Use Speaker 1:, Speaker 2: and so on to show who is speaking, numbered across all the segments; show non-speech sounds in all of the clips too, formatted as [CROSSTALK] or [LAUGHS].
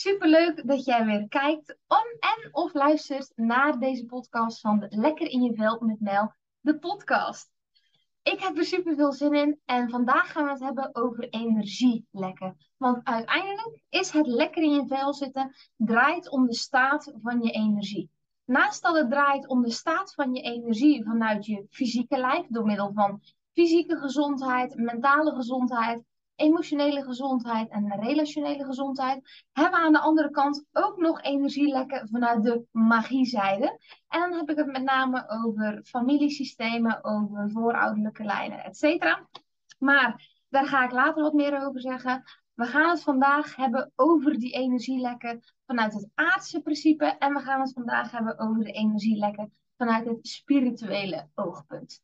Speaker 1: Superleuk dat jij weer kijkt om en of luistert naar deze podcast van Lekker in je vel met Mel, de podcast. Ik heb er super veel zin in en vandaag gaan we het hebben over energielekken. Want uiteindelijk is het lekker in je vel zitten draait om de staat van je energie. Naast dat het draait om de staat van je energie vanuit je fysieke lijf door middel van fysieke gezondheid, mentale gezondheid, emotionele gezondheid en relationele gezondheid, hebben we aan de andere kant ook nog energielekken vanuit de magiezijde. En dan heb ik het met name over familiesystemen, over voorouderlijke lijnen, etc. Maar daar ga ik later wat meer over zeggen. We gaan het vandaag hebben over die energielekken vanuit het aardse principe. En we gaan het vandaag hebben over de energielekken vanuit het spirituele oogpunt.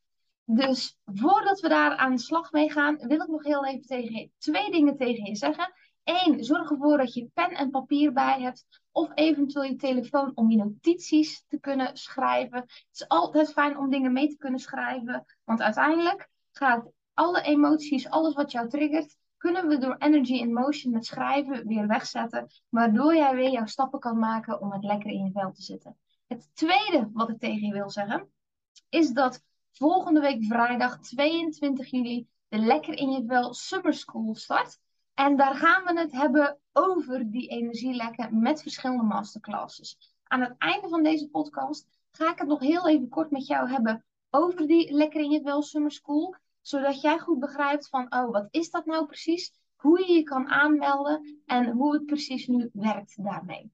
Speaker 1: Dus voordat we daar aan de slag mee gaan, wil ik nog heel even tegen twee dingen tegen je zeggen. Eén, zorg ervoor dat je pen en papier bij hebt. Of eventueel je telefoon om je notities te kunnen schrijven. Het is altijd fijn om dingen mee te kunnen schrijven. Want uiteindelijk gaat alle emoties, alles wat jou triggert, kunnen we door energy in motion met schrijven weer wegzetten. Waardoor jij weer jouw stappen kan maken om het lekker in je vel te zitten. Het tweede wat ik tegen je wil zeggen, is dat volgende week vrijdag 22 juli de Lekker in je Vel Summer School start. En daar gaan we het hebben over die energielekken met verschillende masterclasses. Aan het einde van deze podcast ga ik het nog heel even kort met jou hebben over die Lekker in je Vel Summer School. Zodat jij goed begrijpt van, oh, wat is dat nou precies? Hoe je je kan aanmelden en hoe het precies nu werkt daarmee.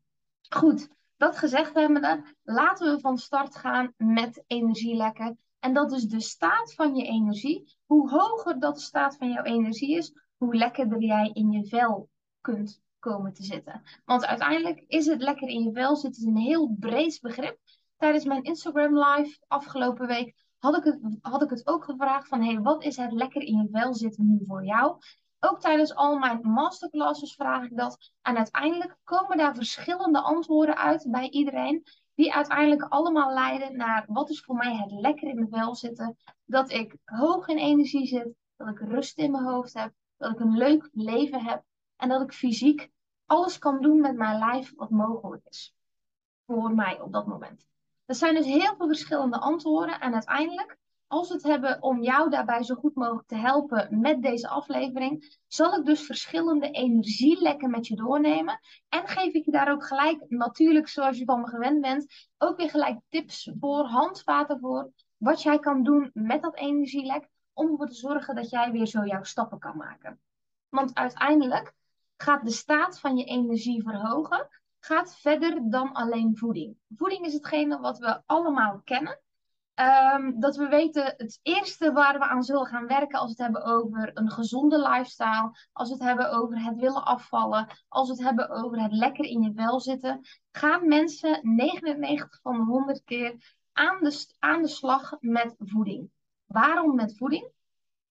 Speaker 1: Goed, dat gezegd hebbende, laten we van start gaan met energielekken. En dat is de staat van je energie. Hoe hoger dat de staat van jouw energie is, hoe lekkerder jij in je vel kunt komen te zitten. Want uiteindelijk is het lekker in je vel zitten een heel breed begrip. Tijdens mijn Instagram live afgelopen week had ik het, had ik het ook gevraagd van hey, wat is het lekker in je vel zitten nu voor jou? Ook tijdens al mijn masterclasses vraag ik dat. En uiteindelijk komen daar verschillende antwoorden uit bij iedereen die uiteindelijk allemaal leiden naar wat is voor mij het lekker in mijn vel zitten. Dat ik hoog in energie zit, dat ik rust in mijn hoofd heb, dat ik een leuk leven heb en dat ik fysiek alles kan doen met mijn lijf wat mogelijk is. Voor mij op dat moment. Er zijn dus heel veel verschillende antwoorden en uiteindelijk als we het hebben om jou daarbij zo goed mogelijk te helpen met deze aflevering, zal ik dus verschillende energielekken met je doornemen. En geef ik je daar ook gelijk, natuurlijk zoals je van me gewend bent, ook weer gelijk tips voor, handvaten voor, wat jij kan doen met dat energielek, om ervoor te zorgen dat jij weer zo jouw stappen kan maken. Want uiteindelijk gaat de staat van je energie verhogen, gaat verder dan alleen voeding. Voeding is hetgene wat we allemaal kennen. Um, dat we weten het eerste waar we aan zullen gaan werken als we het hebben over een gezonde lifestyle, als we het hebben over het willen afvallen, als we het hebben over het lekker in je vel zitten, gaan mensen 99 van de 100 keer aan de, aan de slag met voeding. Waarom met voeding?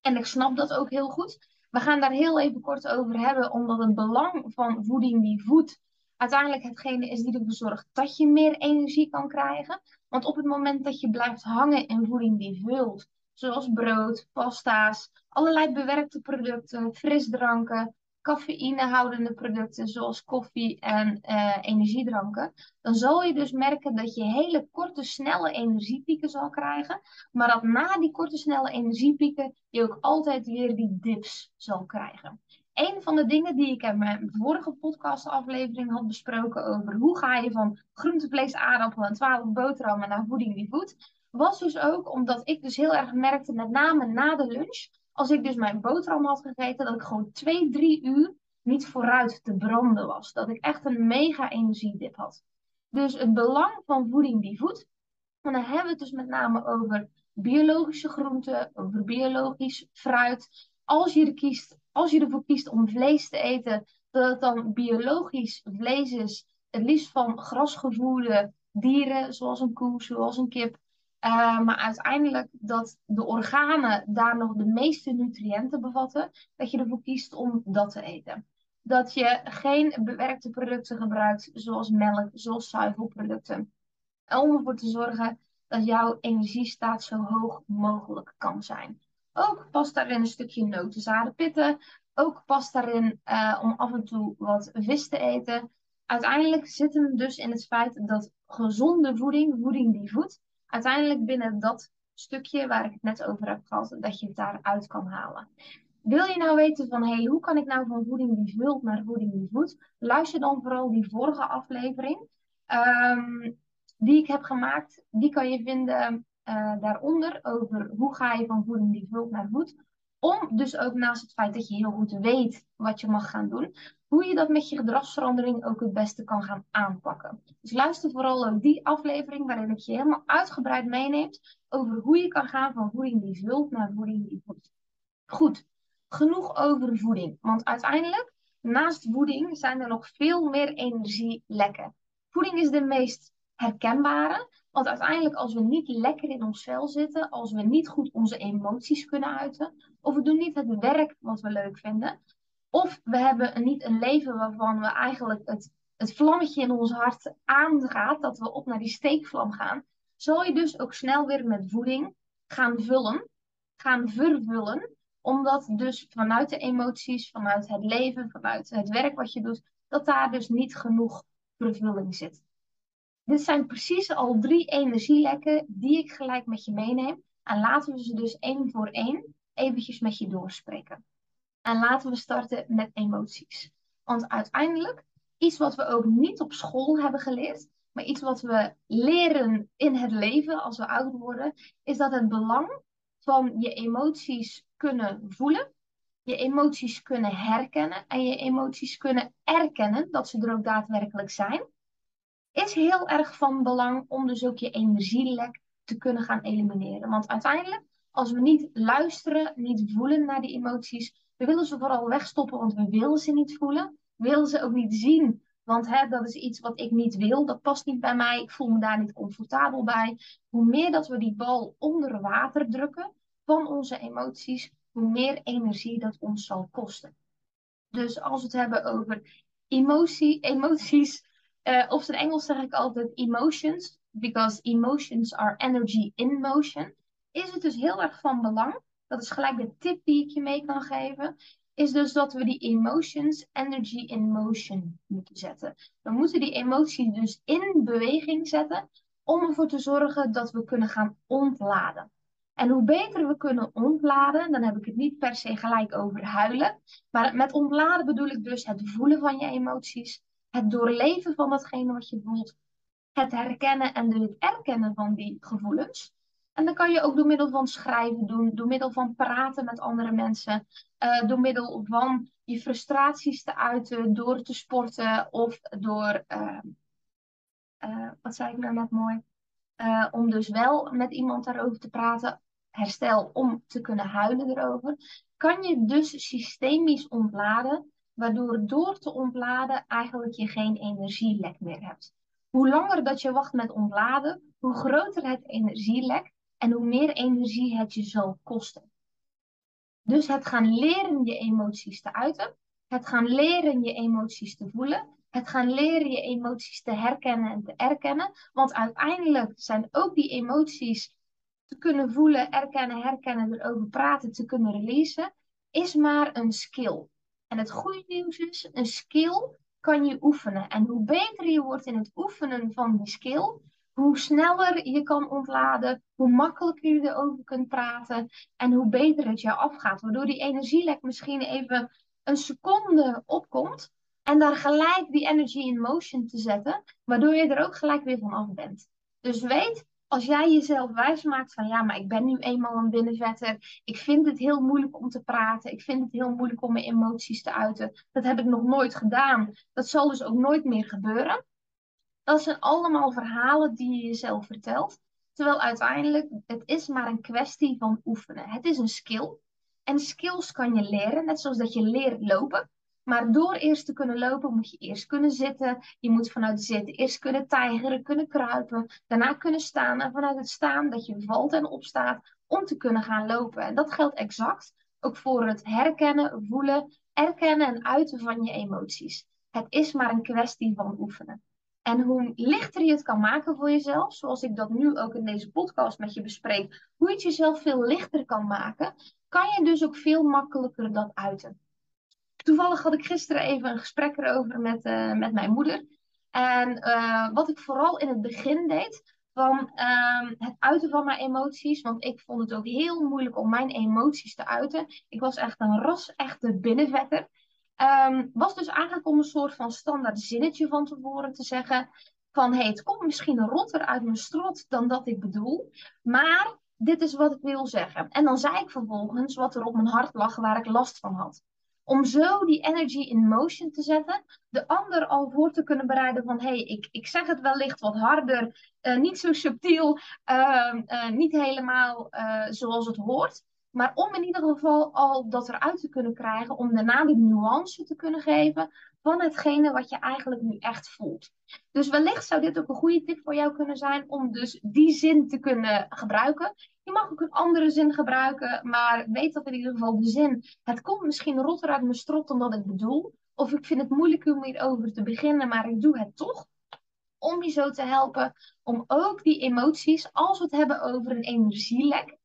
Speaker 1: En ik snap dat ook heel goed. We gaan daar heel even kort over hebben, omdat het belang van voeding die voedt uiteindelijk hetgene is die ervoor zorgt dat je meer energie kan krijgen. Want op het moment dat je blijft hangen in voeding die vult, zoals brood, pasta's, allerlei bewerkte producten, frisdranken, cafeïnehoudende producten zoals koffie en uh, energiedranken, dan zal je dus merken dat je hele korte, snelle energiepieken zal krijgen, maar dat na die korte, snelle energiepieken je ook altijd weer die dips zal krijgen een van de dingen die ik in mijn vorige podcastaflevering had besproken over hoe ga je van groente, aardappelen en 12 boterhammen naar voeding die voedt, was dus ook omdat ik dus heel erg merkte, met name na de lunch, als ik dus mijn boterham had gegeten, dat ik gewoon 2, 3 uur niet vooruit te branden was. Dat ik echt een mega energiedip had. Dus het belang van voeding die voedt. En dan hebben we het dus met name over biologische groenten, over biologisch fruit. Als je er kiest als je ervoor kiest om vlees te eten, dat het dan biologisch vlees is. Het liefst van grasgevoerde dieren, zoals een koe, zoals een kip. Uh, maar uiteindelijk dat de organen daar nog de meeste nutriënten bevatten, dat je ervoor kiest om dat te eten. Dat je geen bewerkte producten gebruikt, zoals melk, zoals zuivelproducten. Om ervoor te zorgen dat jouw energiestaat zo hoog mogelijk kan zijn. Ook past daarin een stukje noten, zaden, pitten. Ook past daarin uh, om af en toe wat vis te eten. uiteindelijk zit hem dus in het feit dat gezonde voeding, voeding die voedt, uiteindelijk binnen dat stukje waar ik het net over heb gehad, dat je het daaruit kan halen. Wil je nou weten van, hey, hoe kan ik nou van voeding die vult naar voeding die voedt? Luister dan vooral die vorige aflevering um, die ik heb gemaakt. Die kan je vinden uh, daaronder over hoe ga je van voeding die vult naar voed. Om dus ook naast het feit dat je heel goed weet wat je mag gaan doen, hoe je dat met je gedragsverandering ook het beste kan gaan aanpakken. Dus luister vooral ook die aflevering waarin ik je helemaal uitgebreid meeneemt over hoe je kan gaan van voeding die vult naar voeding die voedt. Goed, genoeg over voeding. Want uiteindelijk, naast voeding, zijn er nog veel meer energielekken. Voeding is de meest herkenbare. Want uiteindelijk, als we niet lekker in ons vel zitten, als we niet goed onze emoties kunnen uiten, of we doen niet het werk wat we leuk vinden, of we hebben niet een leven waarvan we eigenlijk het, het vlammetje in ons hart aangaat, dat we op naar die steekvlam gaan, zal je dus ook snel weer met voeding gaan vullen, gaan vervullen, omdat dus vanuit de emoties, vanuit het leven, vanuit het werk wat je doet, dat daar dus niet genoeg vervulling zit. Dit zijn precies al drie energielekken die ik gelijk met je meeneem. En laten we ze dus één voor één eventjes met je doorspreken. En laten we starten met emoties. Want uiteindelijk, iets wat we ook niet op school hebben geleerd, maar iets wat we leren in het leven als we oud worden, is dat het belang van je emoties kunnen voelen, je emoties kunnen herkennen en je emoties kunnen erkennen dat ze er ook daadwerkelijk zijn, is heel erg van belang om dus ook je energielek te kunnen gaan elimineren. Want uiteindelijk, als we niet luisteren, niet voelen naar die emoties, we willen ze vooral wegstoppen, want we willen ze niet voelen. We willen ze ook niet zien, want hè, dat is iets wat ik niet wil. Dat past niet bij mij. Ik voel me daar niet comfortabel bij. Hoe meer dat we die bal onder water drukken van onze emoties, hoe meer energie dat ons zal kosten. Dus als we het hebben over emotie, [LAUGHS] emoties, uh, op zijn Engels zeg ik altijd emotions, because emotions are energy in motion, is het dus heel erg van belang dat is gelijk de tip die ik je mee kan geven, is dus dat we die emotions energy in motion moeten zetten. We moeten die emoties dus in beweging zetten om ervoor te zorgen dat we kunnen gaan ontladen. En hoe beter we kunnen ontladen, dan heb ik het niet per se gelijk over huilen. Maar met ontladen bedoel ik dus het voelen van je emoties, het doorleven van datgene wat je voelt, het herkennen en het erkennen van die gevoelens. En dan kan je ook door middel van schrijven doen, door middel van praten met andere mensen, uh, door middel van je frustraties te uiten, door te sporten of door, uh, wat zei ik nou net mooi, om dus wel met iemand daarover te praten, herstel om te kunnen huilen erover, kan je dus systemisch ontladen, waardoor door te ontladen eigenlijk je geen energielek meer hebt. Hoe langer dat je wacht met ontladen, hoe groter het energielek en hoe meer energie het je zal kosten. Dus het gaan leren je emoties te uiten, het gaan leren je emoties te voelen, het gaan leren je emoties te herkennen en te erkennen. Want uiteindelijk zijn ook die emoties te kunnen voelen, erkennen, herkennen, erover praten, te kunnen releasen, is maar een skill. En het goede nieuws is, een skill kan je oefenen. En hoe beter je wordt in het oefenen van die skill, hoe sneller je kan ontladen, hoe makkelijker je erover kunt praten en hoe beter het jou afgaat. Waardoor die energielek misschien even een seconde opkomt en daar gelijk die energy in motion te zetten, waardoor je er ook gelijk weer van af bent. Dus weet, als jij jezelf wijsmaakt van ja, maar ik ben nu eenmaal een binnenvetter, ik vind het heel moeilijk om te praten, ik vind het heel moeilijk om mijn emoties te uiten, dat heb ik nog nooit gedaan, dat zal dus ook nooit meer gebeuren dat zijn allemaal verhalen die je jezelf vertelt. Terwijl uiteindelijk, het is maar een kwestie van oefenen. Het is een skill. En skills kan je leren, net zoals dat je leert lopen. Maar door eerst te kunnen lopen, moet je eerst kunnen zitten. Je moet vanuit zitten eerst kunnen tijgeren, kunnen kruipen. Daarna kunnen staan. En vanuit het staan dat je valt en opstaat om te kunnen gaan lopen. En dat geldt exact ook voor het herkennen, voelen, erkennen en uiten van je emoties. Het is maar een kwestie van oefenen. En hoe lichter je het kan maken voor jezelf, zoals ik dat nu ook in deze podcast met je bespreek, hoe je het jezelf veel lichter kan maken, kan je dus ook veel makkelijker dat uiten. Toevallig had ik gisteren even een gesprek erover met, uh, met mijn moeder. En eh, wat ik vooral in het begin deed, van ehm, het uiten van mijn emoties. Want ik vond het ook heel moeilijk om mijn emoties te uiten. Ik was echt een ras-echte binnenvetter. Um, was dus eigenlijk om een soort van standaard zinnetje van tevoren te zeggen. Van hey, het komt misschien rotter uit mijn strot dan dat ik bedoel. Maar dit is wat ik wil zeggen. En dan zei ik vervolgens wat er op mijn hart lag waar ik last van had. Om zo die energy in motion te zetten, de ander al voor te kunnen bereiden van hé, hey, ik, ik zeg het wellicht wat harder, uh, niet zo subtiel, uh, uh, niet helemaal eh, zoals het hoort. Maar om in ieder geval al dat eruit te kunnen krijgen, om daarna de nuance te kunnen geven van hetgene wat je eigenlijk nu echt voelt. Dus wellicht zou dit ook een goede tip voor jou kunnen zijn om dus die zin te kunnen gebruiken. Je mag ook een andere zin gebruiken, maar weet dat in ieder geval de zin. Het komt misschien rotter uit mijn strot dan ik bedoel. Of ik vind het moeilijk om hierover te beginnen, maar ik doe het toch. Om je zo te helpen om ook die emoties, als we het hebben over een energielek,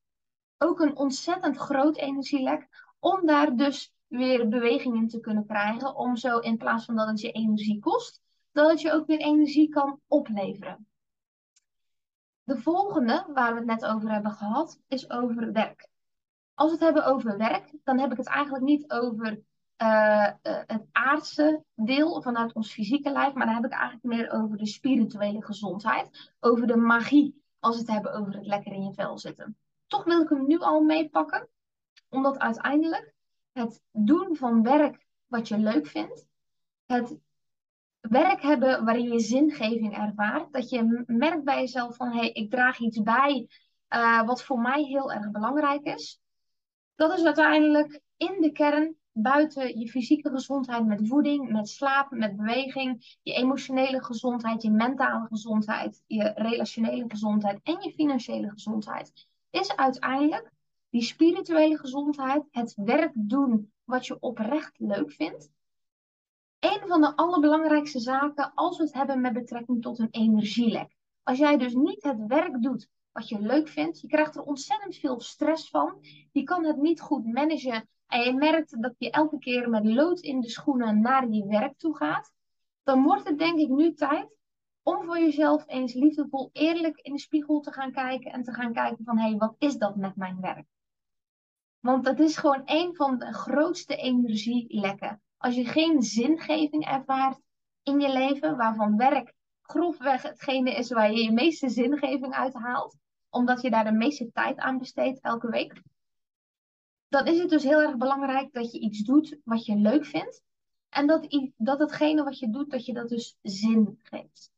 Speaker 1: ook een ontzettend groot energielek, om daar dus weer beweging in te kunnen krijgen. Om zo in plaats van dat het je energie kost, dat het je ook weer energie kan opleveren. De volgende, waar we het net over hebben gehad, is over werk. Als we het hebben over werk, dan heb ik het eigenlijk niet over uh, uh, het aardse deel vanuit ons fysieke lijf, maar dan heb ik eigenlijk meer over de spirituele gezondheid, over de magie, als we het hebben over het lekker in je vel zitten. Toch wil ik hem nu al meepakken, omdat uiteindelijk het doen van werk wat je leuk vindt, het werk hebben waarin je zingeving ervaart. Dat je merkt bij jezelf van hé, hey, ik draag iets bij uh, wat voor mij heel erg belangrijk is. Dat is uiteindelijk in de kern buiten je fysieke gezondheid met voeding, met slaap, met beweging, je emotionele gezondheid, je mentale gezondheid, je relationele gezondheid en je financiële gezondheid. Is uiteindelijk die spirituele gezondheid, het werk doen wat je oprecht leuk vindt, een van de allerbelangrijkste zaken als we het hebben met betrekking tot een energielek. Als jij dus niet het werk doet wat je leuk vindt, je krijgt er ontzettend veel stress van, je kan het niet goed managen en je merkt dat je elke keer met lood in de schoenen naar je werk toe gaat, dan wordt het denk ik nu tijd om voor jezelf eens liefdevol eerlijk in de spiegel te gaan kijken en te gaan kijken van hé, hey, wat is dat met mijn werk? Want dat is gewoon een van de grootste energielekken. Als je geen zingeving ervaart in je leven, waarvan werk grofweg hetgene is waar je je meeste zingeving uit haalt, omdat je daar de meeste tijd aan besteedt elke week, dan is het dus heel erg belangrijk dat je iets doet wat je leuk vindt. En dat, dat hetgene wat je doet, dat je dat dus zin geeft.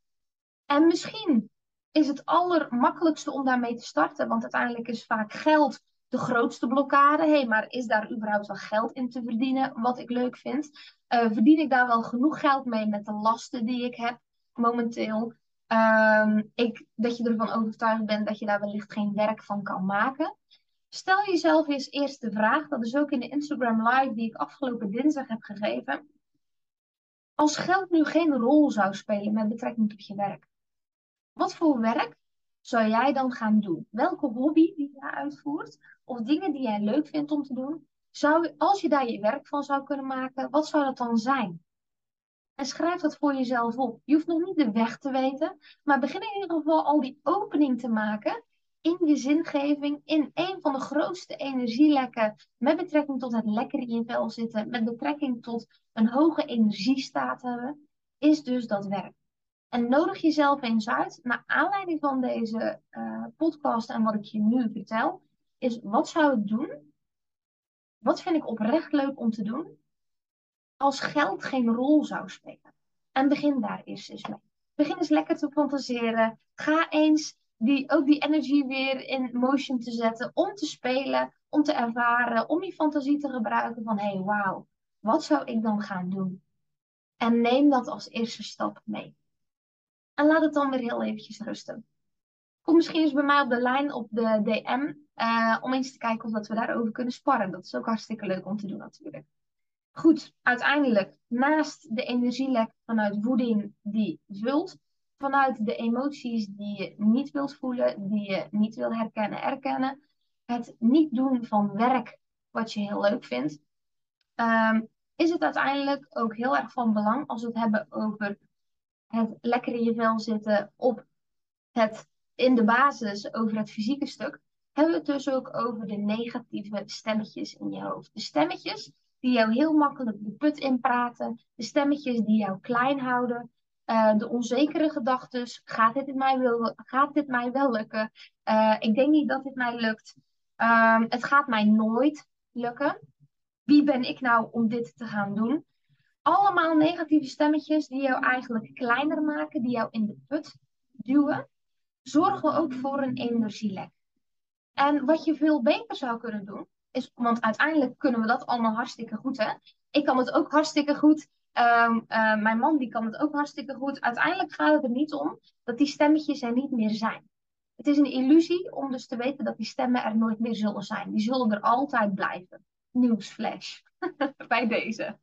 Speaker 1: En misschien is het allermakkelijkste om daarmee te starten, want uiteindelijk is vaak geld de grootste blokkade. Hey, maar is daar überhaupt wel geld in te verdienen, wat ik leuk vind? Uh, verdien ik daar wel genoeg geld mee met de lasten die ik heb momenteel? Um, ik, dat je ervan overtuigd bent dat je daar wellicht geen werk van kan maken. Stel jezelf eens eerst de vraag, dat is ook in de Instagram Live die ik afgelopen dinsdag heb gegeven. Als geld nu geen rol zou spelen met betrekking tot je werk, wat voor werk zou jij dan gaan doen? Welke hobby die je uitvoert, of dingen die jij leuk vindt om te doen, zou, als je daar je werk van zou kunnen maken, wat zou dat dan zijn? En schrijf dat voor jezelf op. Je hoeft nog niet de weg te weten, maar begin in ieder geval al die opening te maken in je zingeving, in een van de grootste energielekken met betrekking tot het lekker in je vel zitten, met betrekking tot een hoge energiestaat hebben, is dus dat werk. En nodig jezelf eens uit, naar aanleiding van deze uh, podcast en wat ik je nu vertel, is wat zou ik doen? Wat vind ik oprecht leuk om te doen? Als geld geen rol zou spelen. En begin daar eerst eens mee. Begin eens lekker te fantaseren. Ga eens die, ook die energie weer in motion te zetten. Om te spelen, om te ervaren, om die fantasie te gebruiken van hé, hey, wauw, wat zou ik dan gaan doen? En neem dat als eerste stap mee. En laat het dan weer heel eventjes rusten. Kom misschien eens bij mij op de lijn op de DM. Uh, om eens te kijken of dat we daarover kunnen sparren. Dat is ook hartstikke leuk om te doen natuurlijk. Goed, uiteindelijk, naast de energielek vanuit voeding die vult, vanuit de emoties die je niet wilt voelen, die je niet wil herkennen, erkennen, het niet doen van werk wat je heel leuk vindt, um, is het uiteindelijk ook heel erg van belang als we het hebben over het lekker in je vel zitten op het in de basis over het fysieke stuk, hebben we het dus ook over de negatieve stemmetjes in je hoofd. De stemmetjes die jou heel makkelijk de put inpraten, de stemmetjes die jou klein houden, uh, de onzekere gedachten. Gaat dit, mij wel, gaat dit mij wel lukken? Uh, ik denk niet dat dit mij lukt. Um, het gaat mij nooit lukken. Wie ben ik nou om dit te gaan doen? Allemaal negatieve stemmetjes die jou eigenlijk kleiner maken, die jou in de put duwen, zorgen ook voor een energielek. En wat je veel beter zou kunnen doen, is, want uiteindelijk kunnen we dat allemaal hartstikke goed, hè? Ik kan het ook hartstikke goed. Um, mijn man die kan het ook hartstikke goed. Uiteindelijk gaat het er niet om dat die stemmetjes er niet meer zijn. Het is een illusie om dus te weten dat die stemmen er nooit meer zullen zijn. Die zullen er altijd blijven. Nieuwsflash [LAUGHS] bij deze.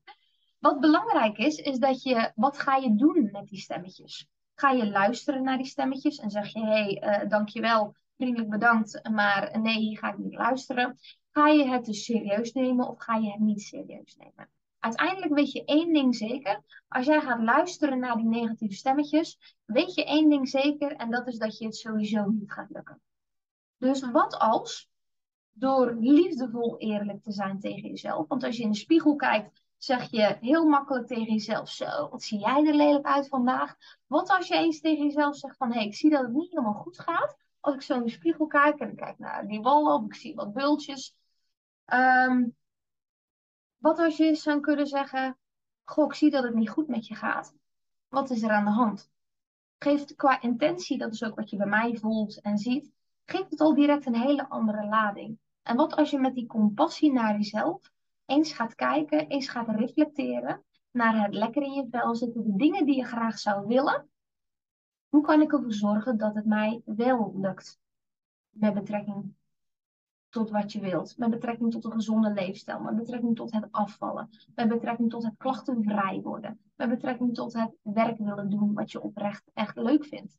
Speaker 1: Wat belangrijk is, is dat je, wat ga je doen met die stemmetjes? Ga je luisteren naar die stemmetjes en zeg je, hé, hey, uh, dankjewel, vriendelijk bedankt, maar nee, hier ga ik niet luisteren. Ga je het dus serieus nemen of ga je het niet serieus nemen? Uiteindelijk weet je één ding zeker. Als jij gaat luisteren naar die negatieve stemmetjes, weet je één ding zeker en dat is dat je het sowieso niet gaat lukken. Dus wat als, door liefdevol eerlijk te zijn tegen jezelf, want als je in de spiegel kijkt, zeg je heel makkelijk tegen jezelf, zo, wat zie jij er lelijk uit vandaag? Wat als je eens tegen jezelf zegt van, hé, hey, ik zie dat het niet helemaal goed gaat. Als ik zo in de spiegel kijk en ik kijk naar die wallen ik zie wat bultjes. Um, wat als je zou kunnen zeggen, goh, ik zie dat het niet goed met je gaat. Wat is er aan de hand? Geeft qua intentie, dat is ook wat je bij mij voelt en ziet, geeft het al direct een hele andere lading. En wat als je met die compassie naar jezelf eens gaat kijken, eens gaat reflecteren naar het lekker in je vel zitten, de dingen die je graag zou willen. Hoe kan ik ervoor zorgen dat het mij wel lukt? Met betrekking tot wat je wilt. Met betrekking tot een gezonde leefstijl. Met betrekking tot het afvallen. Met betrekking tot het klachtenvrij worden. Met betrekking tot het werk willen doen wat je oprecht echt leuk vindt.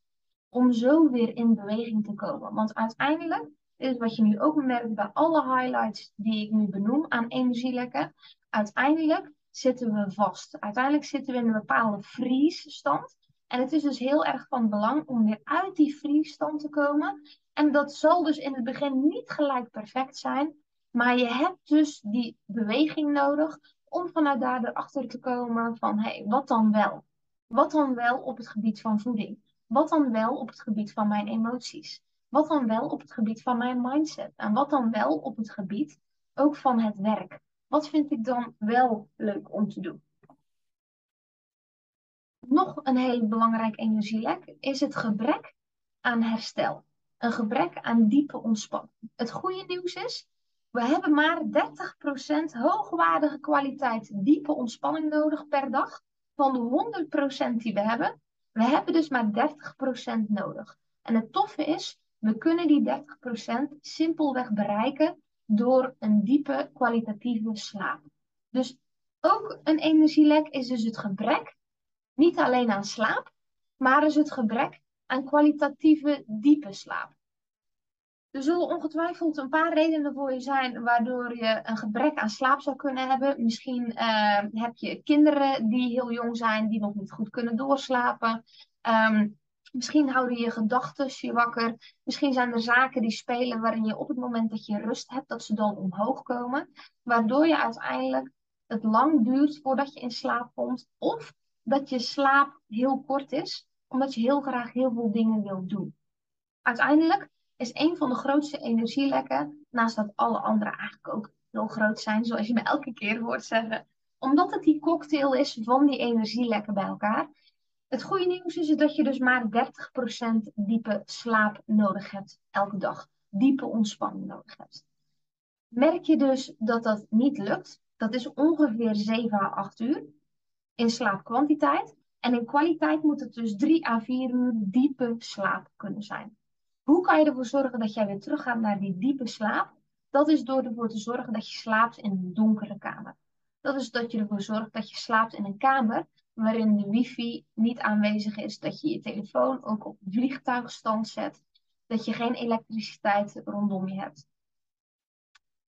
Speaker 1: Om zo weer in beweging te komen. Want uiteindelijk is wat je nu ook merkt bij alle highlights die ik nu benoem aan energielekken. Uiteindelijk zitten we vast. Uiteindelijk zitten we in een bepaalde vriesstand. En het is dus heel erg van belang om weer uit die vriesstand te komen en dat zal dus in het begin niet gelijk perfect zijn. Maar je hebt dus die beweging nodig om vanuit daar erachter te komen van hé, hey, wat dan wel? Wat dan wel op het gebied van voeding? Wat dan wel op het gebied van mijn emoties? Wat dan wel op het gebied van mijn mindset? En wat dan wel op het gebied ook van het werk? Wat vind ik dan wel leuk om te doen? Nog een hele belangrijk energielek is het gebrek aan herstel een gebrek aan diepe ontspanning. Het goede nieuws is, we hebben maar 30% hoogwaardige kwaliteit diepe ontspanning nodig per dag. Van de 100% die we hebben, we hebben dus maar 30% nodig. En het toffe is, we kunnen die 30% simpelweg bereiken door een diepe kwalitatieve slaap. Dus ook een energielek is dus het gebrek, niet alleen aan slaap, maar is het gebrek aan kwalitatieve diepe slaap. Er zullen ongetwijfeld een paar redenen voor je zijn waardoor je een gebrek aan slaap zou kunnen hebben. Misschien uh, heb je kinderen die heel jong zijn, die nog niet goed kunnen doorslapen. Um, misschien houden je gedachten je wakker. Misschien zijn er zaken die spelen waarin je op het moment dat je rust hebt, dat ze dan omhoog komen. Waardoor je uiteindelijk het lang duurt voordat je in slaap komt. Of dat je slaap heel kort is, omdat je heel graag heel veel dingen wilt doen. Uiteindelijk is een van de grootste energielekken, naast dat alle andere eigenlijk ook heel groot zijn, zoals je me elke keer hoort zeggen. Omdat het die cocktail is van die energielekken bij elkaar. Het goede nieuws is dat je dus maar 30% diepe slaap nodig hebt elke dag. Diepe ontspanning nodig hebt. Merk je dus dat dat niet lukt, dat is ongeveer 7 à 8 uur in slaapkwantiteit. En in kwaliteit moet het dus 3 à 4 uur diepe slaap kunnen zijn. Hoe kan je ervoor zorgen dat jij weer teruggaat naar die diepe slaap? Dat is door ervoor te zorgen dat je slaapt in een donkere kamer. Dat is dat je ervoor zorgt dat je slaapt in een kamer waarin de wifi niet aanwezig is. Dat je je telefoon ook op vliegtuigstand zet. Dat je geen elektriciteit rondom je hebt.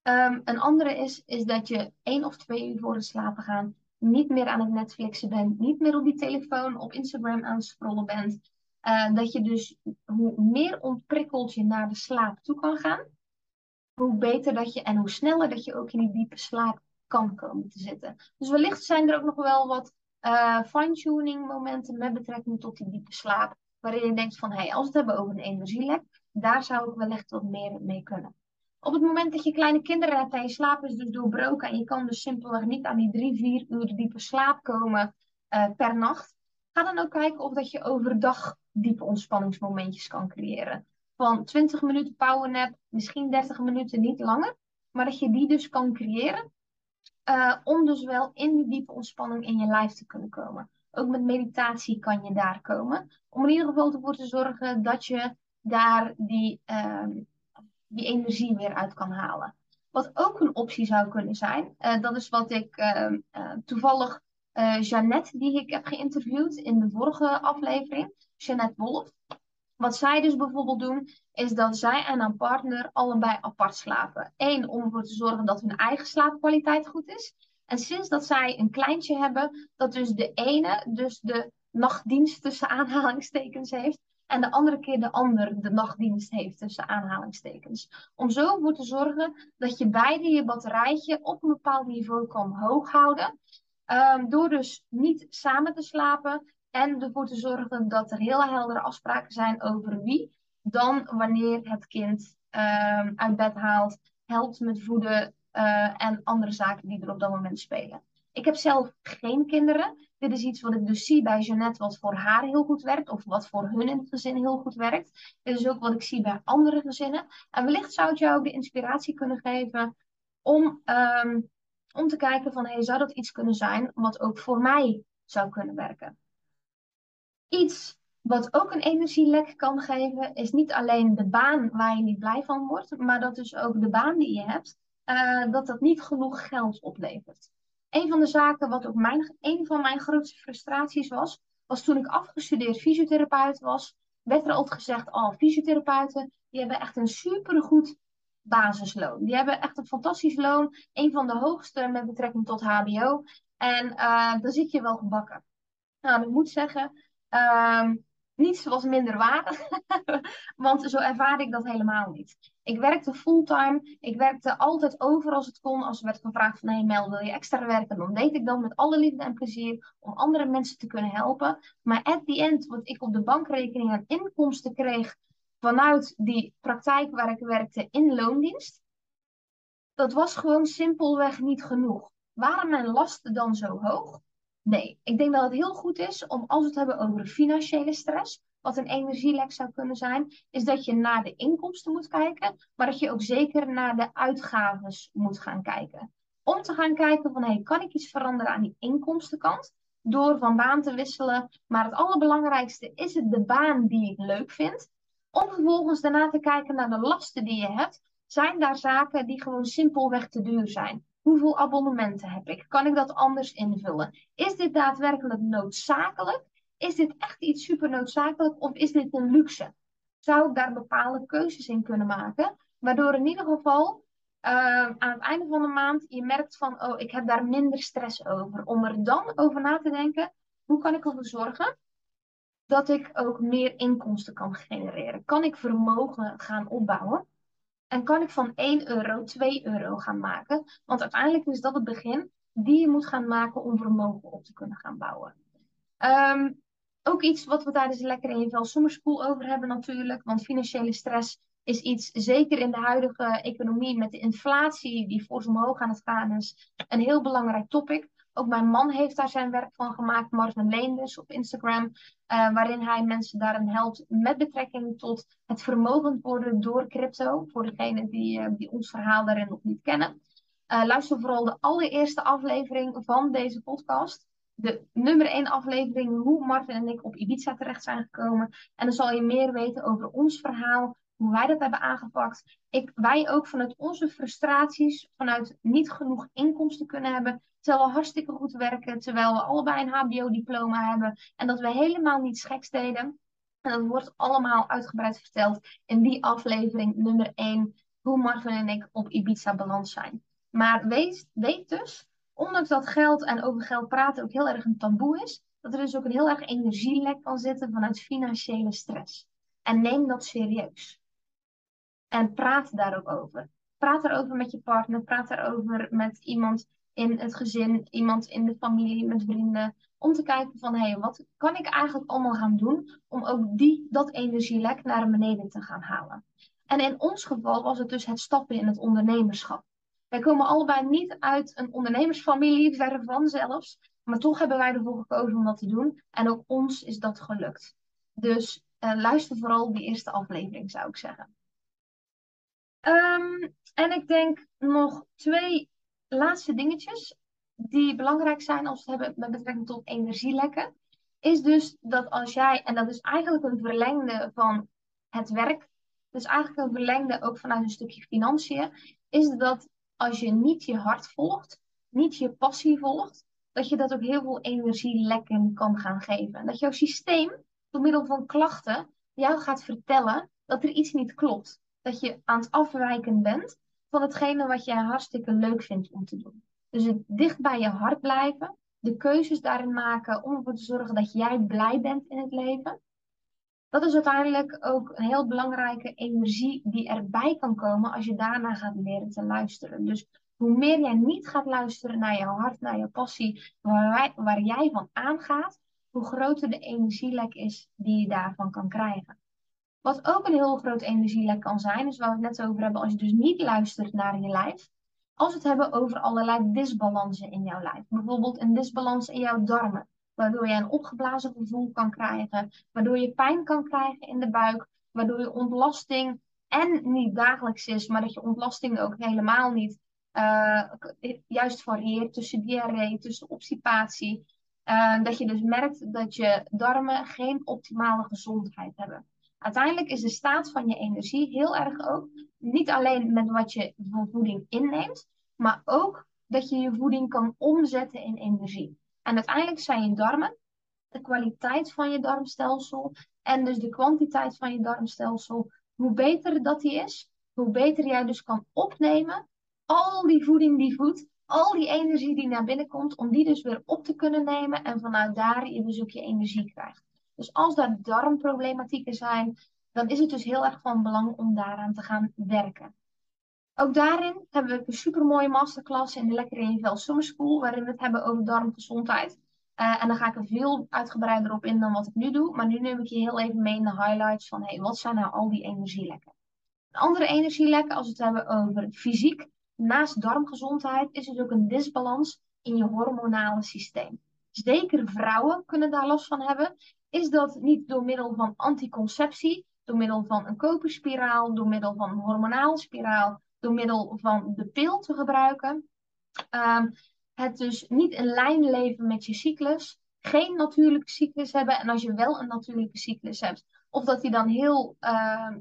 Speaker 1: Um, een andere is, is dat je één of twee uur voor het slapen gaan niet meer aan het Netflixen bent, niet meer op die telefoon, op Instagram aan het scrollen bent. Uh, dat je dus hoe meer ontprikkeld je naar de slaap toe kan gaan, hoe beter dat je en hoe sneller dat je ook in die diepe slaap kan komen te zitten. Dus wellicht zijn er ook nog wel wat uh, fine-tuning momenten met betrekking tot die diepe slaap, waarin je denkt van, hé, hey, als we het hebben over een energielek, daar zou ik wellicht wat meer mee kunnen. Op het moment dat je kleine kinderen hebt en je slaap is dus doorbroken en je kan dus simpelweg niet aan die drie, vier uur diepe slaap komen uh, per nacht, ga dan ook kijken of dat je overdag diepe ontspanningsmomentjes kan creëren. Van 20 minuten powernap, misschien 30 minuten, niet langer. Maar dat je die dus kan creëren. Uh, om dus wel in die diepe ontspanning in je lijf te kunnen komen. Ook met meditatie kan je daar komen. Om in ieder geval ervoor te zorgen dat je daar die, uh, die energie weer uit kan halen. Wat ook een optie zou kunnen zijn, uh, dat is wat ik ehm, eh, toevallig Jeannette, die ik heb geïnterviewd in de vorige aflevering, Jeannette Wolf. Wat zij dus bijvoorbeeld doen, is dat zij en haar partner allebei apart slapen. Eén, om ervoor te zorgen dat hun eigen slaapkwaliteit goed is. En sinds dat zij een kleintje hebben, dat dus de ene dus de nachtdienst tussen aanhalingstekens heeft. En de andere keer de ander de nachtdienst heeft tussen aanhalingstekens. Om zo ervoor te zorgen dat je beide je batterijtje op een bepaald niveau kan hoog houden. Um, door dus niet samen te slapen en ervoor te zorgen dat er heel heldere afspraken zijn over wie dan wanneer het kind um, uit bed haalt, helpt met voeden uh, en andere zaken die er op dat moment spelen. Ik heb zelf geen kinderen. Dit is iets wat ik dus zie bij Jeannette, wat voor haar heel goed werkt, of wat voor hun in het gezin heel goed werkt. Dit is ook wat ik zie bij andere gezinnen. En wellicht zou het jou ook de inspiratie kunnen geven om, um, om te kijken van, hey, zou dat iets kunnen zijn wat ook voor mij zou kunnen werken? Iets wat ook een energielek kan geven, is niet alleen de baan waar je niet blij van wordt, maar dat dus ook de baan die je hebt, uh, dat dat niet genoeg geld oplevert. Een van de zaken wat ook mijn, een van mijn grootste frustraties was, was toen ik afgestudeerd fysiotherapeut was, werd er altijd gezegd, oh, fysiotherapeuten, die hebben echt een supergoed basisloon. Die hebben echt een fantastisch loon, een van de hoogste met betrekking tot HBO. En uh, dan zit je wel gebakken. Nou, ik moet zeggen, um, niets was minder waar, [LAUGHS] want zo ervaarde ik dat helemaal niet. Ik werkte fulltime, ik werkte altijd over als het kon. Als er werd gevraagd van, hey Mel, wil je extra werken? Dan deed ik dat met alle liefde en plezier om andere mensen te kunnen helpen. Maar at the end, wat ik op de bankrekening aan inkomsten kreeg vanuit die praktijk waar ik werkte in loondienst, dat was gewoon simpelweg niet genoeg. Waren mijn lasten dan zo hoog? Nee, ik denk dat het heel goed is om als we het hebben over financiële stress, wat een energielek zou kunnen zijn, is dat je naar de inkomsten moet kijken, maar dat je ook zeker naar de uitgaven moet gaan kijken. Om te gaan kijken van, hey, kan ik iets veranderen aan die inkomstenkant? Door van baan te wisselen. Maar het allerbelangrijkste is het de baan die ik leuk vind. Om vervolgens daarna te kijken naar de lasten die je hebt. Zijn daar zaken die gewoon simpelweg te duur zijn? Hoeveel abonnementen heb ik? Kan ik dat anders invullen? Is dit daadwerkelijk noodzakelijk? Is dit echt iets super noodzakelijk of is dit een luxe? Zou ik daar bepaalde keuzes in kunnen maken? Waardoor in ieder geval uh, aan het einde van de maand je merkt van, oh, ik heb daar minder stress over. Om er dan over na te denken, hoe kan ik ervoor zorgen dat ik ook meer inkomsten kan genereren? Kan ik vermogen gaan opbouwen? En kan ik van 1 euro 2 euro gaan maken? Want uiteindelijk is dat het begin die je moet gaan maken om vermogen op te kunnen gaan bouwen. Um, ook iets wat we tijdens Lekker in je vel over hebben natuurlijk. Want financiële stress is iets, zeker in de huidige economie met de inflatie die voor omhoog aan het gaan is, een heel belangrijk topic. Ook mijn man heeft daar zijn werk van gemaakt, Marvin Leenders op Instagram, uh, waarin hij mensen daarin helpt met betrekking tot het vermogend worden door crypto. Voor degenen die, uh, die ons verhaal daarin nog niet kennen. Uh, luister vooral de allereerste aflevering van deze podcast. De nummer 1 aflevering, hoe Martin en ik op Ibiza terecht zijn gekomen. En dan zal je meer weten over ons verhaal, hoe wij dat hebben aangepakt. Ik, wij ook vanuit onze frustraties, vanuit niet genoeg inkomsten kunnen hebben, terwijl we hartstikke goed werken, terwijl we allebei een HBO-diploma hebben en dat we helemaal niets geks deden. En dat wordt allemaal uitgebreid verteld in die aflevering nummer 1, hoe Marvin en ik op Ibiza balans zijn. Maar weet, weet dus, ondanks dat geld en over geld praten ook heel erg een taboe is, dat er dus ook een heel erg energielek kan zitten vanuit financiële stress. En neem dat serieus. En praat daar ook over. Praat erover met je partner, praat erover met iemand in het gezin, iemand in de familie, met vrienden. Om te kijken van, hé, hey, wat kan ik eigenlijk allemaal gaan doen om ook die, dat energielek naar beneden te gaan halen. En in ons geval was het dus het stappen in het ondernemerschap. Wij komen allebei niet uit een ondernemersfamilie, [LAUGHS] verre van zelfs. Maar toch hebben wij ervoor gekozen om dat te doen. En ook ons is dat gelukt. Dus uh, luister vooral die eerste aflevering, zou ik zeggen. Um, en ik denk nog twee laatste dingetjes die belangrijk zijn als we het hebben met betrekking tot energielekken. Is dus dat als jij, en dat is eigenlijk een verlengde van het werk, dus eigenlijk een verlengde ook vanuit een stukje financiën, is dat als je niet je hart volgt, niet je passie volgt, dat je dat ook heel veel energielekken kan gaan geven. Dat jouw systeem door middel van klachten jou gaat vertellen dat er iets niet klopt. Dat je aan het afwijken bent van hetgene wat jij hartstikke leuk vindt om te doen. Dus het dicht bij je hart blijven, de keuzes daarin maken om ervoor te zorgen dat jij blij bent in het leven. Dat is uiteindelijk ook een heel belangrijke energie die erbij kan komen als je daarna gaat leren te luisteren. Dus hoe meer jij niet gaat luisteren naar jouw hart, naar jouw passie, waar jij van aangaat, hoe groter de energielek is die je daarvan kan krijgen. Wat ook een heel groot energielek kan zijn, is waar we het net over hebben, als je dus niet luistert naar je lijf. Als we het hebben over allerlei disbalansen in jouw lijf. Bijvoorbeeld een disbalans in jouw darmen, waardoor je een opgeblazen gevoel kan krijgen, waardoor je pijn kan krijgen in de buik, waardoor je ontlasting en niet dagelijks is, maar dat je ontlasting ook helemaal niet uh, juist varieert tussen diarree, tussen obstipatie. Uh, dat je dus merkt dat je darmen geen optimale gezondheid hebben. Uiteindelijk is de staat van je energie heel erg ook niet alleen met wat je van voeding inneemt, maar ook dat je je voeding kan omzetten in energie. En uiteindelijk zijn je darmen, de kwaliteit van je darmstelsel en dus de kwantiteit van je darmstelsel, hoe beter dat die is, hoe beter jij dus kan opnemen al die voeding die voedt, al die energie die naar binnen komt, om die dus weer op te kunnen nemen en vanuit daar je dus ook je energie krijgt. Dus als daar darmproblematieken zijn, dan is het dus heel erg van belang om daaraan te gaan werken. Ook daarin hebben we een supermooie masterclass in de Lekker in je Vel Summer School, waarin we het hebben over darmgezondheid. Uh, en dan ga ik er veel uitgebreider op in dan wat ik nu doe. Maar nu neem ik je heel even mee in de highlights van hey, wat zijn nou al die energielekken. Een andere energielekken, als we het hebben over fysiek, naast darmgezondheid, is het ook een disbalans in je hormonale systeem. Zeker vrouwen kunnen daar last van hebben is dat niet door middel van anticonceptie, door middel van een koperspiraal, door middel van een hormonale spiraal, door middel van de pil te gebruiken. Um, het dus niet in lijn leven met je cyclus, geen natuurlijke cyclus hebben. En als je wel een natuurlijke cyclus hebt, of dat die dan heel uh,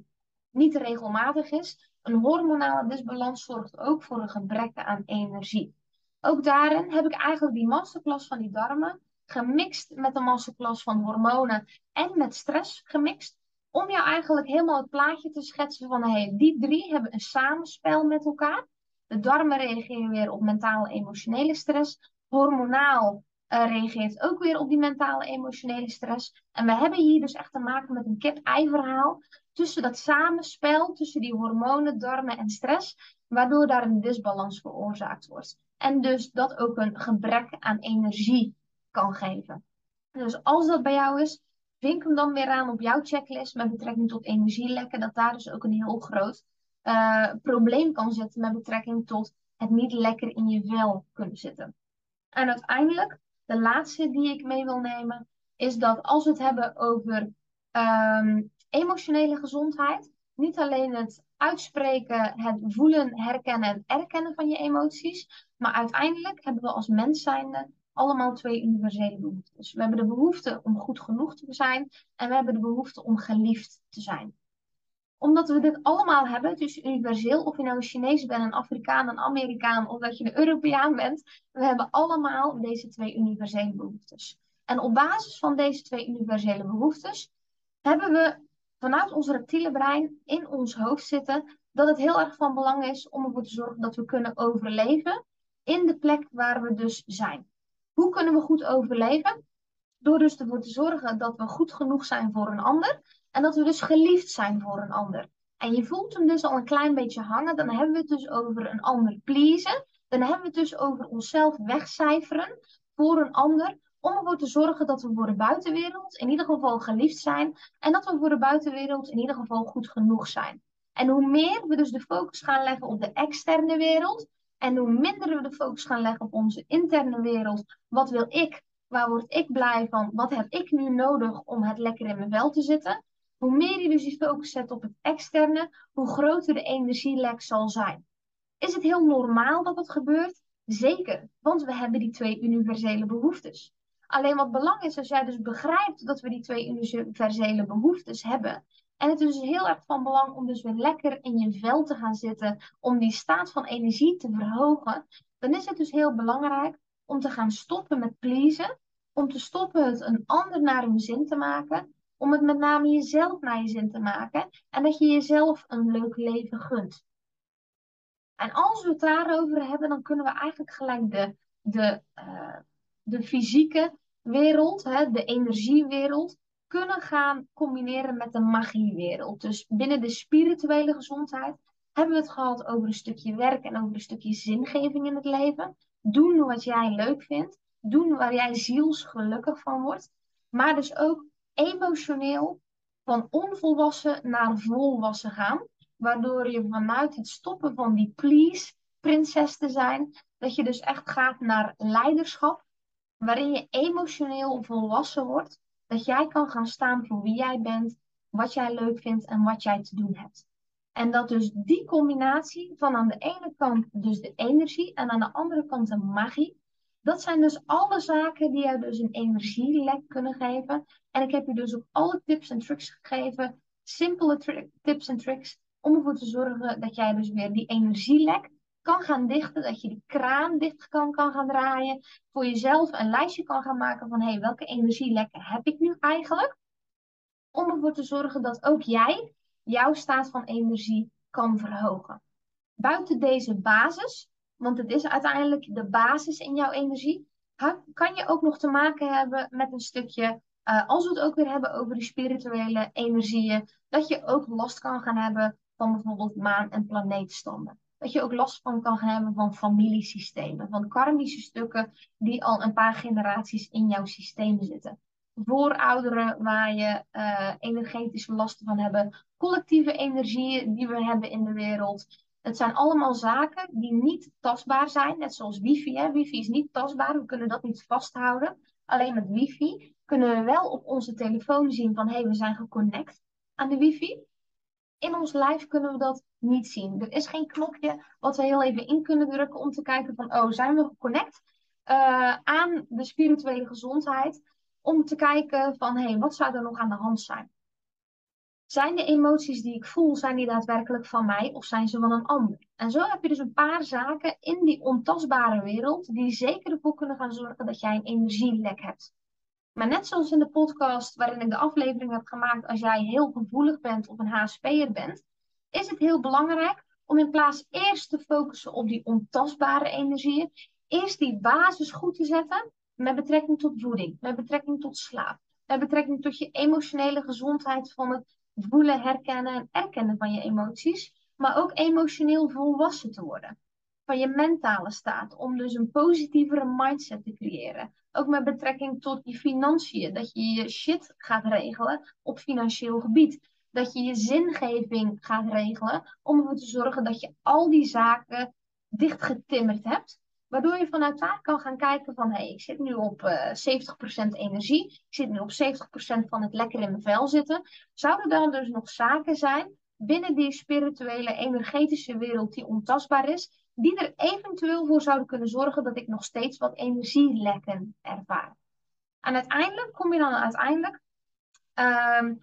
Speaker 1: niet regelmatig is, een hormonale disbalans zorgt ook voor een gebrek aan energie. Ook daarin heb ik eigenlijk die masterclass van die darmen gemixt met een masterclass van hormonen en met stress gemixt. Om jou eigenlijk helemaal het plaatje te schetsen van hey, die drie hebben een samenspel met elkaar. De darmen reageren weer op mentale emotionele stress. Hormonaal uh, reageert ook weer op die mentale emotionele stress. En we hebben hier dus echt te maken met een kip-ei verhaal. Tussen dat samenspel, tussen die hormonen, darmen en stress. Waardoor daar een disbalans veroorzaakt wordt. En dus dat ook een gebrek aan energie kan geven. Dus als dat bij jou is, vink hem dan weer aan op jouw checklist met betrekking tot energielekken. Dat daar dus ook een heel groot uh, probleem kan zitten met betrekking tot het niet lekker in je vel kunnen zitten. En uiteindelijk, de laatste die ik mee wil nemen, is dat als we het hebben over um, emotionele gezondheid, niet alleen het uitspreken, het voelen, herkennen en erkennen van je emoties, maar uiteindelijk hebben we als mens zijnde allemaal twee universele behoeftes. We hebben de behoefte om goed genoeg te zijn en we hebben de behoefte om geliefd te zijn. Omdat we dit allemaal hebben, dus universeel, of je nou een Chinees bent, een Afrikaan, een Amerikaan of dat je een Europeaan bent, we hebben allemaal deze twee universele behoeftes. En op basis van deze twee universele behoeftes hebben we vanuit ons reptiele brein in ons hoofd zitten dat het heel erg van belang is om ervoor te zorgen dat we kunnen overleven in de plek waar we dus zijn. Hoe kunnen we goed overleven? Door dus ervoor te zorgen dat we goed genoeg zijn voor een ander en dat we dus geliefd zijn voor een ander. En je voelt hem dus al een klein beetje hangen, dan hebben we het dus over een ander pleasen. Dan hebben we het dus over onszelf wegcijferen voor een ander, om ervoor te zorgen dat we voor de buitenwereld in ieder geval geliefd zijn en dat we voor de buitenwereld in ieder geval goed genoeg zijn. En hoe meer we dus de focus gaan leggen op de externe wereld en hoe minder we de focus gaan leggen op onze interne wereld, wat wil ik, waar word ik blij van, wat heb ik nu nodig om het lekker in mijn vel te zitten, hoe meer je dus die focus zet op het externe, hoe groter de energielek zal zijn. Is het heel normaal dat dat gebeurt? Zeker, want we hebben die twee universele behoeftes. Alleen wat belangrijk is, als jij dus begrijpt dat we die twee universele behoeftes hebben. En het is dus heel erg van belang om dus weer lekker in je vel te gaan zitten, om die staat van energie te verhogen. Dan is het dus heel belangrijk om te gaan stoppen met pleasen, om te stoppen het een ander naar hun zin te maken, om het met name jezelf naar je zin te maken en dat je jezelf een leuk leven gunt. En als we het daarover hebben, dan kunnen we eigenlijk gelijk de, de, uh, de fysieke wereld, hè, de energiewereld, kunnen gaan combineren met de magiewereld. Dus binnen de spirituele gezondheid hebben we het gehad over een stukje werk en over een stukje zingeving in het leven. Doen wat jij leuk vindt. Doen waar jij zielsgelukkig van wordt. Maar dus ook emotioneel van onvolwassen naar volwassen gaan. Waardoor je vanuit het stoppen van die please prinses te zijn, dat je dus echt gaat naar leiderschap, waarin je emotioneel volwassen wordt, dat jij kan gaan staan voor wie jij bent, wat jij leuk vindt en wat jij te doen hebt. En dat dus die combinatie van aan de ene kant dus de energie en aan de andere kant de magie, dat zijn dus alle zaken die jou dus een energielek kunnen geven. En ik heb je dus ook alle tips en tricks gegeven, simpele tips en tricks, om ervoor te zorgen dat jij dus weer die energielek kan gaan dichten, dat je die kraan dicht kan, gaan draaien, voor jezelf een lijstje kan gaan maken van hé, hey, welke energielekken heb ik nu eigenlijk? Om ervoor te zorgen dat ook jij jouw staat van energie kan verhogen. Buiten deze basis, want het is uiteindelijk de basis in jouw energie, kan je ook nog te maken hebben met een stukje, uh, als we het ook weer hebben over die spirituele energieën, dat je ook last kan gaan hebben van bijvoorbeeld maan- en planeetstanden. Dat je ook last van kan hebben van familiesystemen, van karmische stukken die al een paar generaties in jouw systeem zitten. Voorouderen waar je uh, energetische lasten van hebben, collectieve energieën die we hebben in de wereld. Het zijn allemaal zaken die niet tastbaar zijn, net zoals wifi. Hè. Wifi is niet tastbaar, we kunnen dat niet vasthouden. Alleen met wifi kunnen we wel op onze telefoon zien van hé, hey, we zijn geconnect aan de wifi in ons lijf kunnen we dat niet zien. Er is geen knopje wat we heel even in kunnen drukken om te kijken van, oh, zijn we geconnect uh, aan de spirituele gezondheid? Om te kijken van, hé, hey, wat zou er nog aan de hand zijn? Zijn de emoties die ik voel, zijn die daadwerkelijk van mij of zijn ze van een ander? En zo heb je dus een paar zaken in die ontastbare wereld die zeker ervoor kunnen gaan zorgen dat jij een energielek hebt. Maar net zoals in de podcast waarin ik de aflevering heb gemaakt, als jij heel gevoelig bent of een HSP'er bent, is het heel belangrijk om in plaats eerst te focussen op die ontastbare energieën, eerst die basis goed te zetten met betrekking tot voeding, met betrekking tot slaap, met betrekking tot je emotionele gezondheid van het voelen, herkennen en erkennen van je emoties, maar ook emotioneel volwassen te worden. Van je mentale staat, om dus een positievere mindset te creëren. Ook met betrekking tot je financiën. Dat je je shit gaat regelen op financieel gebied. Dat je je zingeving gaat regelen om ervoor te zorgen dat je al die zaken dichtgetimmerd hebt. Waardoor je vanuit daar kan gaan kijken van, hé, hey, ik zit nu op uh, eh, 70% energie. Ik zit nu op 70% van het lekker in mijn vel zitten. Zouden er dus nog zaken zijn binnen die spirituele, energetische wereld die ontastbaar is, die er eventueel voor zouden kunnen zorgen dat ik nog steeds wat energielekken ervaar. En uiteindelijk kom je dan uiteindelijk um,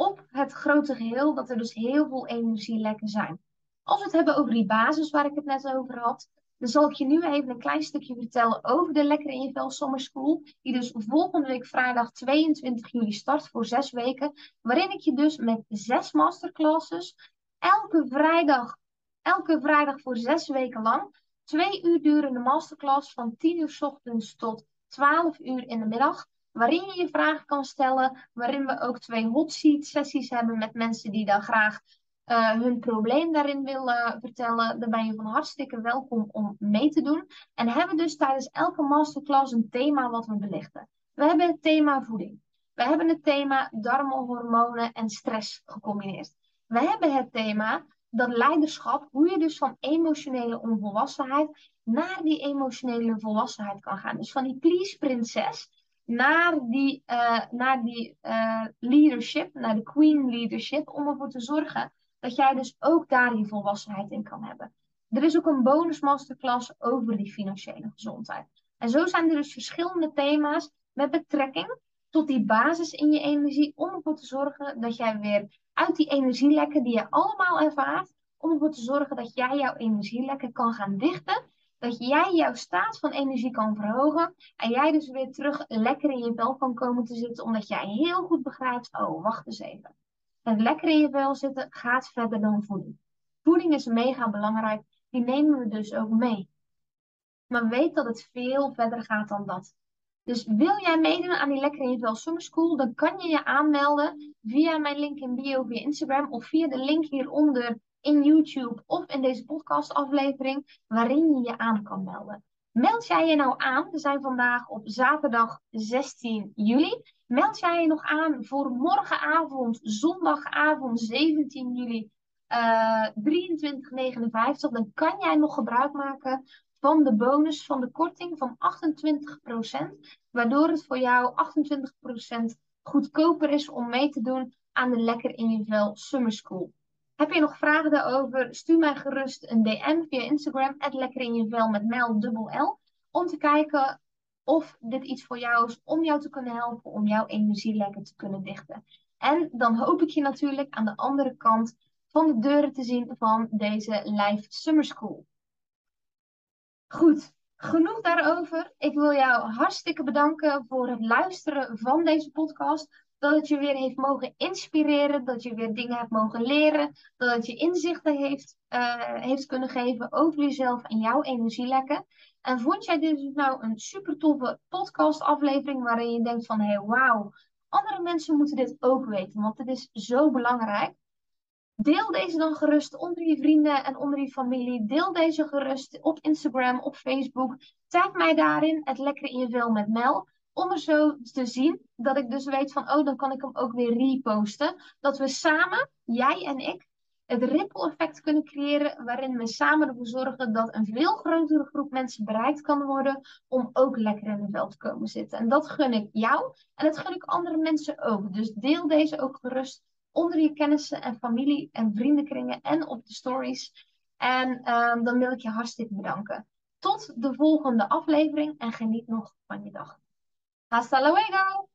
Speaker 1: op het grote geheel dat er dus heel veel energielekken zijn. Als we het hebben over die basis waar ik het net over had, dan zal ik je nu even een klein stukje vertellen over de Lekker in je Vel Summer School. Die dus volgende week vrijdag 22 juli start voor zes weken. Waarin ik je dus met zes masterclasses elke vrijdag elke vrijdag voor zes weken lang twee uur durende masterclass van 10 uur s ochtends tot 12 uur in de middag. Waarin je je vragen kan stellen. Waarin we ook twee hot seat sessies hebben met mensen die dan graag uh, hun probleem daarin willen vertellen. Dan ben je van hartstikke welkom om mee te doen. En hebben dus tijdens elke masterclass een thema wat we belichten. We hebben het thema voeding. We hebben het thema darmenhormonen en stress gecombineerd. We hebben het thema dat leiderschap, hoe je dus van emotionele onvolwassenheid naar die emotionele volwassenheid kan gaan. Dus van die please prinses naar die, uh, naar die uh, leadership, naar de queen leadership, om ervoor te zorgen dat jij dus ook daar die volwassenheid in kan hebben. Er is ook een bonus masterclass over die financiële gezondheid. En zo zijn er dus verschillende thema's met betrekking tot die basis in je energie, om ervoor te zorgen dat jij weer uit die energielekken die je allemaal ervaart, om ervoor te zorgen dat jij jouw energielekken kan gaan dichten, dat jij jouw staat van energie kan verhogen en jij dus weer terug lekker in je vel kan komen te zitten, omdat jij heel goed begrijpt, oh, wacht eens even. Het lekker in je vel zitten gaat verder dan voeding. Voeding is mega belangrijk, die nemen we dus ook mee. Maar weet dat het veel verder gaat dan dat. Dus wil jij meedoen aan die Lekker in je Vel Summer School, dan kan je je aanmelden via mijn link in bio via Instagram of via de link hieronder in YouTube of in deze podcastaflevering waarin je je aan kan melden. Meld jij je nou aan? We zijn vandaag op zaterdag 16 juli. Meld jij je nog aan voor morgenavond, zondagavond 17 juli uh, eh, 23,59. Dan kan jij nog gebruik maken van de bonus van de korting van 28%, waardoor het voor jou 28% goedkoper is om mee te doen aan de Lekker in je Vel Summer School. Heb je nog vragen daarover? Stuur mij gerust een DM via Instagram, Lekker in je Vel met Mel dubbel L, om te kijken of dit iets voor jou is om jou te kunnen helpen, om jouw energie lekker te kunnen dichten. En dan hoop ik je natuurlijk aan de andere kant van de deuren te zien van deze live Summer School. Goed, genoeg daarover. Ik wil jou hartstikke bedanken voor het luisteren van deze podcast. Dat het je weer heeft mogen inspireren, dat je weer dingen hebt mogen leren, dat het je inzichten heeft, uh, heeft kunnen geven over jezelf en jouw energielekken. En vond jij dit dus nou een super toffe podcast aflevering waarin je denkt van hé hey, wauw, andere mensen moeten dit ook weten, want het is zo belangrijk. Deel deze dan gerust onder je vrienden en onder je familie. Deel deze gerust op Instagram, op Facebook. Tag mij daarin, het lekker in je vel met Mel. Om er zo te zien dat ik dus weet van, oh, dan kan ik hem ook weer reposten. Dat we samen, jij en ik, het ripple effect kunnen creëren. Waarin we samen ervoor zorgen dat een veel grotere groep mensen bereikt kan worden. Om ook lekker in het vel te komen zitten. En dat gun ik jou en dat gun ik andere mensen ook. Dus deel deze ook gerust onder je kennissen en familie en vriendenkringen en op de stories. En um, dan wil ik je hartstikke bedanken. Tot de volgende aflevering en geniet nog van je dag. Hasta luego!